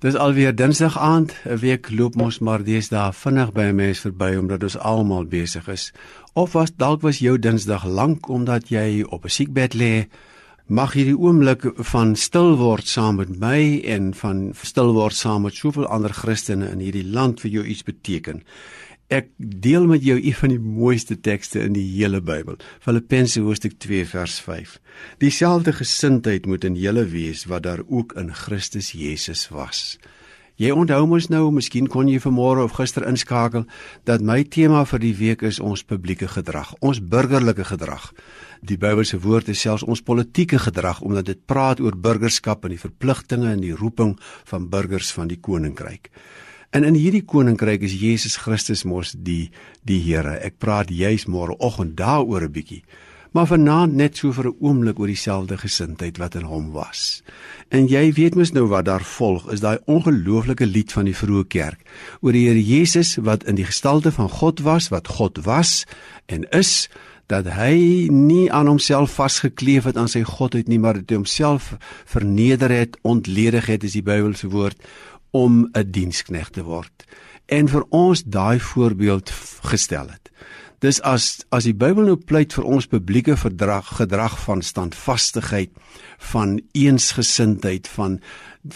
Dis alweer Dinsdag aand, 'n week loop mos maar deesdae vinnig by 'n mens verby omdat ons almal besig is. Of was dalk was jou Dinsdag lank omdat jy op 'n siekbed lê? Mag hierdie oomblik van stil word saam met my en van stil word saam met soveel ander Christene in hierdie land vir jou iets beteken. Ek deel met jou een van die mooiste tekste in die hele Bybel. Filippense hoofstuk 2 vers 5. Dieselfde gesindheid moet in julle wees wat daar ook in Christus Jesus was. Jy onthou mos nou, miskien kon jy vanmôre of gister inskakel dat my tema vir die week is ons publieke gedrag, ons burgerlike gedrag. Die Bybelse woord is selfs ons politieke gedrag omdat dit praat oor burgerskap en die verpligtinge en die roeping van burgers van die koninkryk. En in hierdie koninkryk is Jesus Christus mos die die Here. Ek praat juis môre oggend daaroor 'n bietjie. Maar vanaand net so vir 'n oomblik oor dieselfde gesindheid wat in hom was. En jy weet mos nou wat daar volg, is daai ongelooflike lied van die vroeë kerk oor die Here Jesus wat in die gestalte van God was, wat God was en is dat hy nie aan homself vasgekleef het aan sy godheid nie maar dat hy homself verneder het, ontledig het is die Bybelse woord om 'n diensknegt te word en vir ons daai voorbeeld gestel het. Dis as as die Bybel nou pleit vir ons publieke verdrag gedrag van standvastigheid, van eensgesindheid, van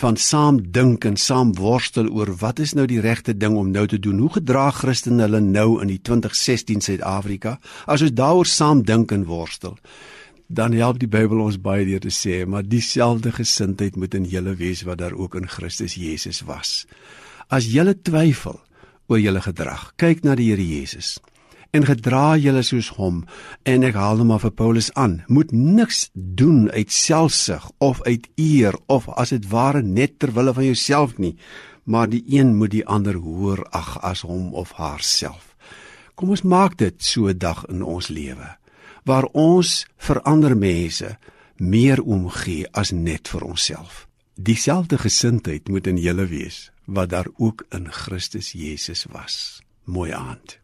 van saam dink en saam worstel oor wat is nou die regte ding om nou te doen. Hoe gedra Christene hulle nou in die 2016 Suid-Afrika? As ons daaroor saam dink en worstel, dan help die Bybel ons baie deur te sê, maar dieselfde gesindheid moet in julle wees wat daar ook in Christus Jesus was. As julle twyfel oor julle gedrag, kyk na die Here Jesus en gedra julle soos hom en ek haal hom af vir Paulus aan moet niks doen uit selfsug of uit eer of as dit ware net ter wille van jouself nie maar die een moet die ander hoër ag as hom of haarself kom ons maak dit so 'n dag in ons lewe waar ons vir ander mense meer omgee as net vir onsself. Dieselfde gesindheid moet in julle wees wat daar ook in Christus Jesus was. Mooi aand.